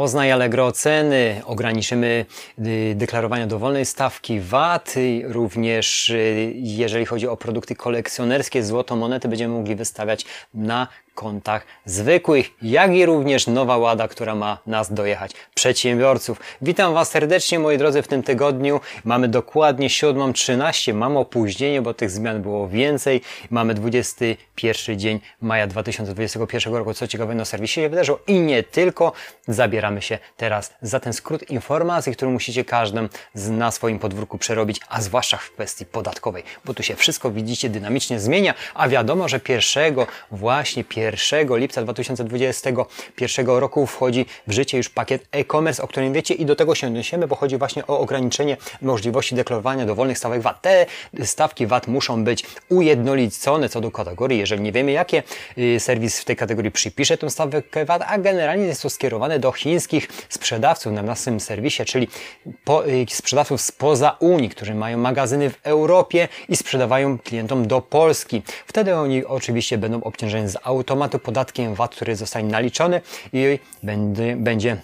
Poznaj Allegro ceny, ograniczymy y, deklarowania dowolnej stawki VAT, y, również y, jeżeli chodzi o produkty kolekcjonerskie, złoto monety będziemy mogli wystawiać na kontach zwykłych, jak i również nowa łada, która ma nas dojechać, przedsiębiorców. Witam Was serdecznie, moi drodzy, w tym tygodniu. Mamy dokładnie 7.13, mam opóźnienie, bo tych zmian było więcej. Mamy 21 dzień maja 2021 roku. Co ciekawe, na serwisie się wydarzyło i nie tylko. Zabieramy się teraz za ten skrót informacji, który musicie każdym na swoim podwórku przerobić, a zwłaszcza w kwestii podatkowej, bo tu się wszystko, widzicie, dynamicznie zmienia, a wiadomo, że pierwszego właśnie 1 lipca 2021 roku wchodzi w życie już pakiet e-commerce, o którym wiecie i do tego się odniesiemy, bo chodzi właśnie o ograniczenie możliwości deklarowania dowolnych stawek VAT. Te stawki VAT muszą być ujednolicone co do kategorii. Jeżeli nie wiemy, jakie y, serwis w tej kategorii przypisze tę stawkę VAT, a generalnie jest to skierowane do chińskich sprzedawców na naszym serwisie, czyli po, y, sprzedawców spoza Unii, którzy mają magazyny w Europie i sprzedawają klientom do Polski. Wtedy oni oczywiście będą obciążeni z auto automatu podatkiem VAT, który zostanie naliczony i będzie, będzie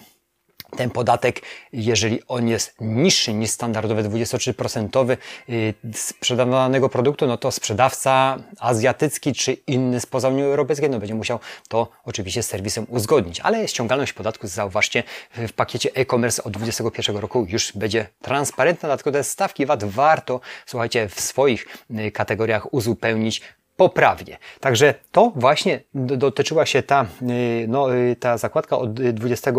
ten podatek, jeżeli on jest niższy niż standardowy 23% y, sprzedawanego produktu, no to sprzedawca azjatycki czy inny spoza Unii Europejskiej no będzie musiał to oczywiście z serwisem uzgodnić. Ale ściągalność podatku, zauważcie, w pakiecie e-commerce od 2021 roku już będzie transparentna, dlatego te stawki VAT warto, słuchajcie, w swoich y, kategoriach uzupełnić poprawnie. Także to właśnie dotyczyła się ta, y, no, y, ta zakładka od 20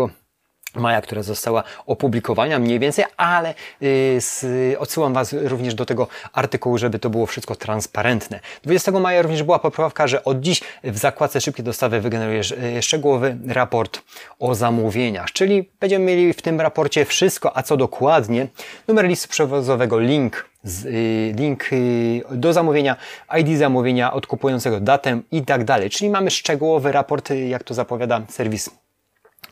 maja, która została opublikowana mniej więcej, ale yy, odsyłam Was również do tego artykułu, żeby to było wszystko transparentne. 20 maja również była poprawka, że od dziś w zakładce szybkie dostawy wygenerujesz szczegółowy raport o zamówieniach, czyli będziemy mieli w tym raporcie wszystko, a co dokładnie, numer listu przewozowego, link z, y, link y, do zamówienia, ID zamówienia, odkupującego datę i tak dalej. Czyli mamy szczegółowy raport, y, jak to zapowiada serwis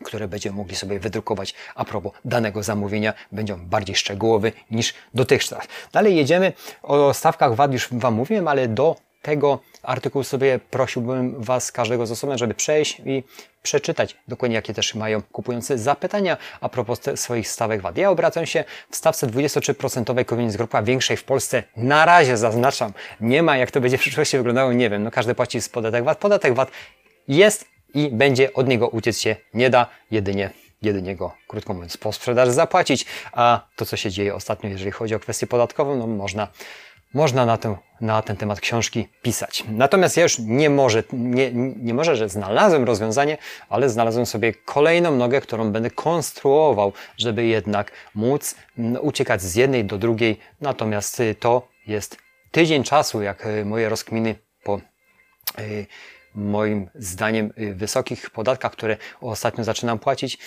które będziemy mogli sobie wydrukować a propos danego zamówienia. Będzie on bardziej szczegółowy niż dotychczas. Dalej jedziemy. O stawkach VAT już Wam mówiłem, ale do tego artykułu sobie prosiłbym Was, każdego z osobna, żeby przejść i przeczytać dokładnie, jakie też mają kupujący zapytania a propos swoich stawek VAT. Ja obracam się w stawce 23% Convenience Group, a większej w Polsce. Na razie zaznaczam, nie ma, jak to będzie w przyszłości wyglądało, nie wiem. No każdy płaci z podatek VAT. Podatek VAT jest i będzie od niego uciec się nie da, jedynie jedynie go, krótko mówiąc, po sprzedaży zapłacić, a to, co się dzieje ostatnio, jeżeli chodzi o kwestię podatkową, no można, można na, ten, na ten temat książki pisać. Natomiast ja już nie może, nie, nie może, że znalazłem rozwiązanie, ale znalazłem sobie kolejną nogę, którą będę konstruował, żeby jednak móc mm, uciekać z jednej do drugiej. Natomiast y, to jest tydzień czasu, jak y, moje rozkminy po yy, moim zdaniem y, wysokich podatkach, które ostatnio zaczynam płacić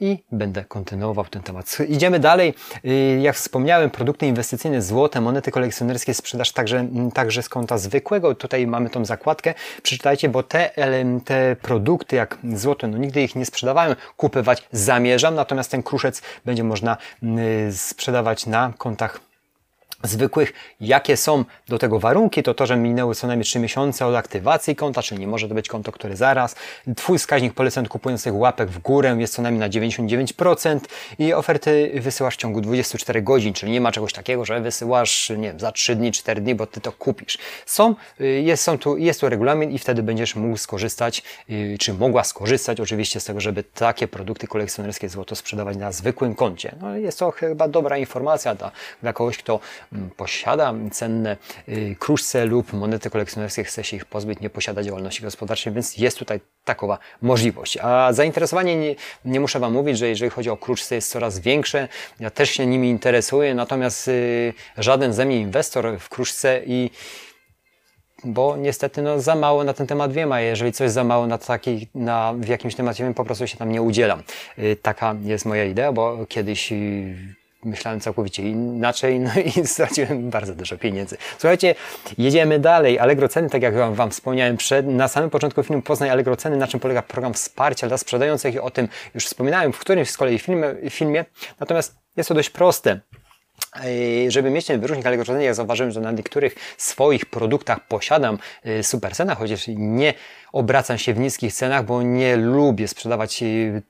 i będę kontynuował ten temat. Idziemy dalej. Y, jak wspomniałem, produkty inwestycyjne, złote, monety kolekcjonerskie, sprzedaż także, także z konta zwykłego. Tutaj mamy tą zakładkę. Przeczytajcie, bo te, te produkty jak złote, no nigdy ich nie sprzedawałem, kupywać zamierzam, natomiast ten kruszec będzie można y, sprzedawać na kontach zwykłych, jakie są do tego warunki, to to, że minęły co najmniej 3 miesiące od aktywacji konta, czyli nie może to być konto, które zaraz. Twój wskaźnik poleceń kupujących łapek w górę jest co najmniej na 99% i oferty wysyłasz w ciągu 24 godzin, czyli nie ma czegoś takiego, że wysyłasz, nie wiem, za 3 dni, 4 dni, bo ty to kupisz. Są, y, jest, są tu, jest tu regulamin i wtedy będziesz mógł skorzystać, y, czy mogła skorzystać oczywiście z tego, żeby takie produkty kolekcjonerskie złoto sprzedawać na zwykłym koncie. No, jest to chyba dobra informacja dla, dla kogoś, kto posiada cenne y, kruszce lub monety kolekcjonerskie, chce się ich pozbyć, nie posiada działalności gospodarczej, więc jest tutaj takowa możliwość. A zainteresowanie nie, nie muszę Wam mówić, że jeżeli chodzi o kruszce jest coraz większe. Ja też się nimi interesuję, natomiast y, żaden ze mnie inwestor w kruszce i bo niestety no, za mało na ten temat wiem, a jeżeli coś za mało na taki, na, w jakimś temacie wiem, po prostu się tam nie udzielam. Y, taka jest moja idea, bo kiedyś myślałem całkowicie inaczej, no i straciłem bardzo dużo pieniędzy. Słuchajcie, jedziemy dalej. Allegro ceny, tak jak Wam wspomniałem przed, na samym początku filmu Poznaj Allegro ceny, na czym polega program wsparcia dla sprzedających. O tym już wspominałem w którymś z kolei filmie, filmie. Natomiast jest to dość proste. Żeby mieć ten wyróżnik Allegro ja zauważyłem, że na niektórych swoich produktach posiadam super cena, chociaż nie obracam się w niskich cenach, bo nie lubię sprzedawać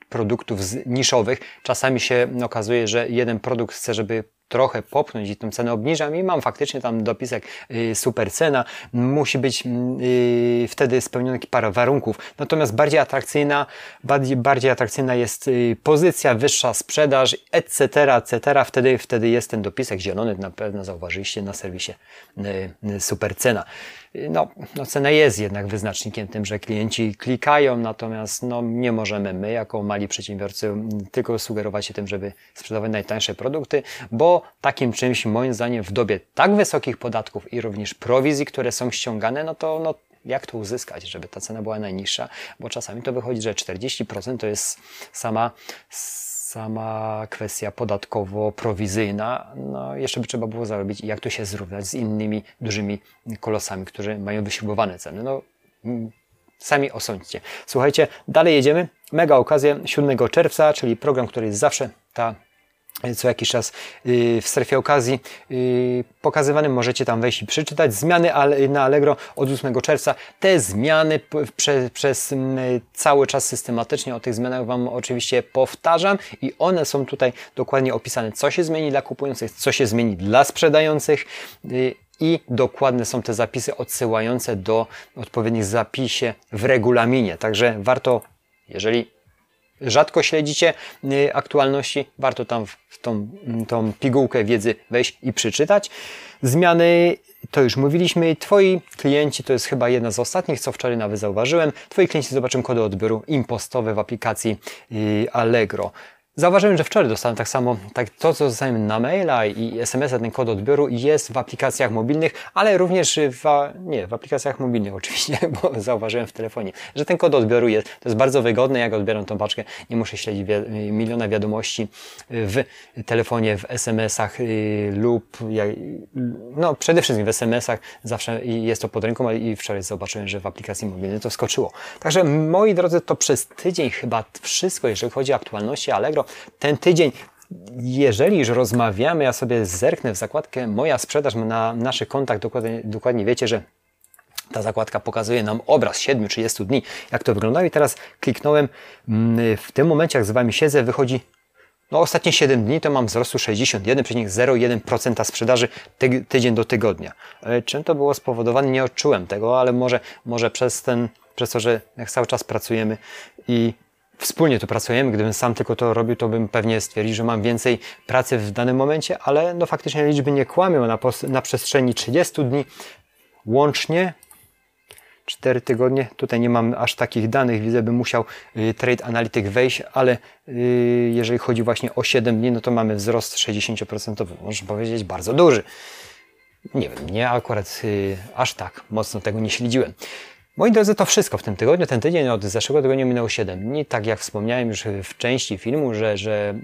produktów niszowych. Czasami się okazuje, że jeden produkt chcę, żeby trochę popchnąć i tę cenę obniżam i mam faktycznie tam dopisek y, super cena. Musi być y, wtedy spełniony parę warunków. Natomiast bardziej atrakcyjna, bardziej, bardziej atrakcyjna jest y, pozycja, wyższa sprzedaż, etc., etc. Wtedy, wtedy jest ten dopisek zielony, na pewno zauważyliście na serwisie super cena no, no cena jest jednak wyznacznikiem tym, że klienci klikają, natomiast no, nie możemy my, jako mali przedsiębiorcy, tylko sugerować się tym, żeby sprzedawać najtańsze produkty, bo takim czymś, moim zdaniem, w dobie tak wysokich podatków i również prowizji, które są ściągane, no to no, jak to uzyskać, żeby ta cena była najniższa, bo czasami to wychodzi, że 40% to jest sama sama kwestia podatkowo-prowizyjna, no jeszcze by trzeba było zarobić i jak to się zrównać z innymi dużymi kolosami, którzy mają wyśrubowane ceny. No, sami osądźcie. Słuchajcie, dalej jedziemy. Mega okazja 7 czerwca, czyli program, który jest zawsze ta co jakiś czas y, w strefie okazji y, pokazywanym. Możecie tam wejść i przeczytać zmiany na Allegro od 8 czerwca. Te zmiany prze, przez cały czas systematycznie o tych zmianach Wam oczywiście powtarzam i one są tutaj dokładnie opisane, co się zmieni dla kupujących, co się zmieni dla sprzedających y, i dokładne są te zapisy odsyłające do odpowiednich zapisie w regulaminie. Także warto, jeżeli rzadko śledzicie y, aktualności, warto tam w tą, tą pigułkę wiedzy wejść i przeczytać. Zmiany, to już mówiliśmy, Twoi klienci, to jest chyba jedna z ostatnich, co wczoraj nawet zauważyłem, Twoi klienci zobaczą kody odbioru impostowe w aplikacji y, Allegro. Zauważyłem, że wczoraj dostałem tak samo, tak to co dostałem na maila i SMS-a, ten kod odbioru jest w aplikacjach mobilnych, ale również w, nie, w aplikacjach mobilnych oczywiście, bo zauważyłem w telefonie, że ten kod odbioru jest. To jest bardzo wygodne, jak odbieram tą paczkę, nie muszę śledzić wi miliona wiadomości w telefonie, w SMS-ach y, lub, no przede wszystkim w SMS-ach, zawsze jest to pod ręką, i wczoraj zobaczyłem, że w aplikacji mobilnej to skoczyło. Także moi drodzy, to przez tydzień chyba wszystko, jeżeli chodzi o aktualności Allegro, ten tydzień jeżeli już rozmawiamy, ja sobie zerknę w zakładkę Moja sprzedaż na naszych kontach, dokładnie, dokładnie wiecie, że ta zakładka pokazuje nam obraz 7-30 dni, jak to wygląda. I teraz kliknąłem, mm, w tym momencie, jak z Wami siedzę, wychodzi no ostatnie 7 dni to mam wzrostu 61,01% sprzedaży ty tydzień do tygodnia. E, czym to było spowodowane? Nie odczułem tego, ale może, może przez ten, przez to, że jak cały czas pracujemy i wspólnie tu pracujemy. Gdybym sam tylko to robił, to bym pewnie stwierdził, że mam więcej pracy w danym momencie, ale no faktycznie liczby nie kłamią. Na, na przestrzeni 30 dni łącznie 4 tygodnie. Tutaj nie mam aż takich danych, widzę, bym musiał y, Trade Analytic wejść, ale y, jeżeli chodzi właśnie o 7 dni, no to mamy wzrost 60%, można powiedzieć bardzo duży. Nie wiem, nie akurat y, aż tak mocno tego nie śledziłem. Moi drodzy, to wszystko w tym tygodniu. Ten tydzień od zeszłego tygodnia minęło 7 dni. Tak jak wspomniałem już w części filmu, że, że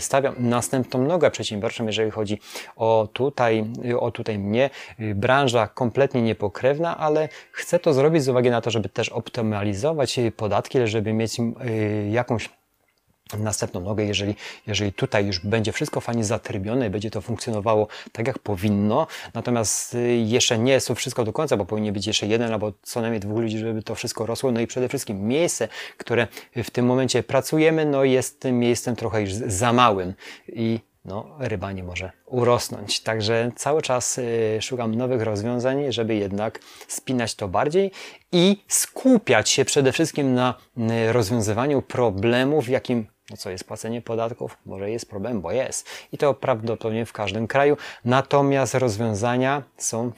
stawiam następną nogę przedsiębiorczą, jeżeli chodzi o tutaj, o tutaj mnie. Branża kompletnie niepokrewna, ale chcę to zrobić z uwagi na to, żeby też optymalizować podatki, żeby mieć y, jakąś następną nogę, jeżeli, jeżeli tutaj już będzie wszystko fajnie zatrybione i będzie to funkcjonowało tak, jak powinno. Natomiast y, jeszcze nie jest to wszystko do końca, bo powinien być jeszcze jeden albo co najmniej dwóch ludzi, żeby to wszystko rosło. No i przede wszystkim miejsce, które w tym momencie pracujemy, no jest tym miejscem trochę już za małym i no, ryba nie może urosnąć. Także cały czas y, szukam nowych rozwiązań, żeby jednak spinać to bardziej i skupiać się przede wszystkim na y, rozwiązywaniu problemów, jakim no co jest płacenie podatków? Może jest problem, bo jest. I to prawdopodobnie w każdym kraju. Natomiast rozwiązania są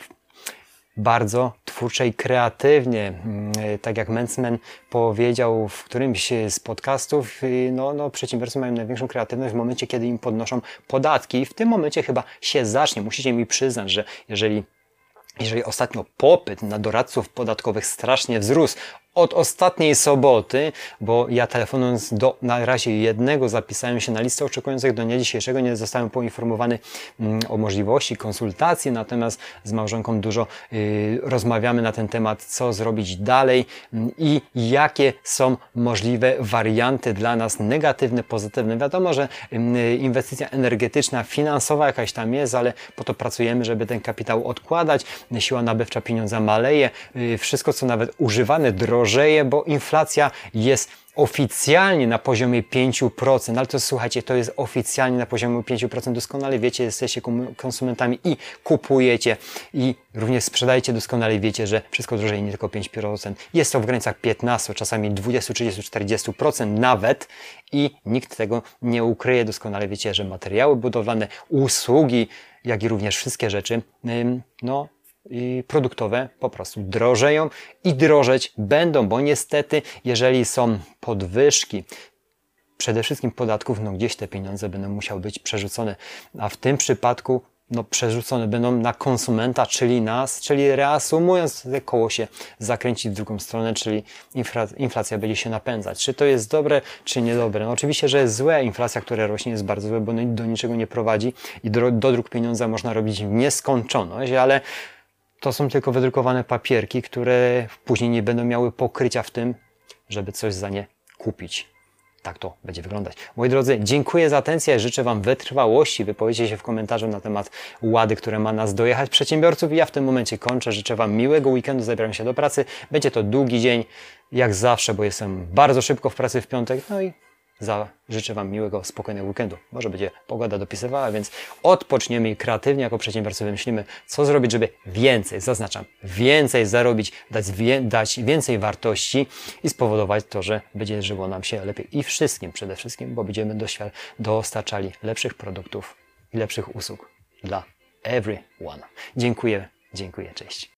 bardzo twórcze i kreatywnie. Mm, tak jak Mensman powiedział w którymś z podcastów, y, no, no, przedsiębiorcy mają największą kreatywność w momencie, kiedy im podnoszą podatki. I w tym momencie chyba się zacznie. Musicie mi przyznać, że jeżeli jeżeli ostatnio popyt na doradców podatkowych strasznie wzrósł, od ostatniej soboty, bo ja telefonując do na razie jednego zapisałem się na listę oczekujących do dnia dzisiejszego, nie zostałem poinformowany mm, o możliwości konsultacji, natomiast z małżonką dużo y, rozmawiamy na ten temat, co zrobić dalej mm, i jakie są możliwe warianty dla nas negatywne, pozytywne. Wiadomo, że mm, inwestycja energetyczna, finansowa jakaś tam jest, ale po to pracujemy, żeby ten kapitał odkładać. Siła nabywcza pieniądza maleje, y, wszystko co nawet używane drożeje, bo inflacja jest oficjalnie na poziomie 5%, ale to słuchajcie, to jest oficjalnie na poziomie 5%. Doskonale wiecie, jesteście konsumentami i kupujecie i również sprzedajecie, doskonale wiecie, że wszystko drożeje nie tylko 5%. Jest to w granicach 15, czasami 20, 30, 40% nawet i nikt tego nie ukryje. Doskonale wiecie, że materiały budowlane, usługi, jak i również wszystkie rzeczy, no produktowe po prostu drożeją i drożeć będą, bo niestety, jeżeli są podwyżki, przede wszystkim podatków, no gdzieś te pieniądze będą musiały być przerzucone, a w tym przypadku no, przerzucone będą na konsumenta, czyli nas, czyli reasumując, koło się zakręcić w drugą stronę, czyli inflacja będzie się napędzać. Czy to jest dobre, czy niedobre? No, oczywiście, że jest złe. Inflacja, która rośnie, jest bardzo złe, bo do niczego nie prowadzi i do, dodruk pieniądza można robić w nieskończoność, ale to są tylko wydrukowane papierki, które później nie będą miały pokrycia w tym, żeby coś za nie kupić. Tak to będzie wyglądać. Moi drodzy, dziękuję za atencję. Życzę Wam wytrwałości. Wypowiedzcie się w komentarzu na temat łady, które ma nas dojechać przedsiębiorców. I ja w tym momencie kończę. Życzę Wam miłego weekendu. Zabieram się do pracy. Będzie to długi dzień, jak zawsze, bo jestem bardzo szybko w pracy w piątek. No i za, życzę Wam miłego, spokojnego weekendu. Może będzie pogoda dopisywała, więc odpoczniemy i kreatywnie jako przedsiębiorcy wymyślimy, co zrobić, żeby więcej, zaznaczam, więcej zarobić, dać, wie, dać więcej wartości i spowodować to, że będzie żyło nam się lepiej i wszystkim przede wszystkim, bo będziemy dostarczali lepszych produktów i lepszych usług dla everyone. Dziękuję, dziękuję, cześć.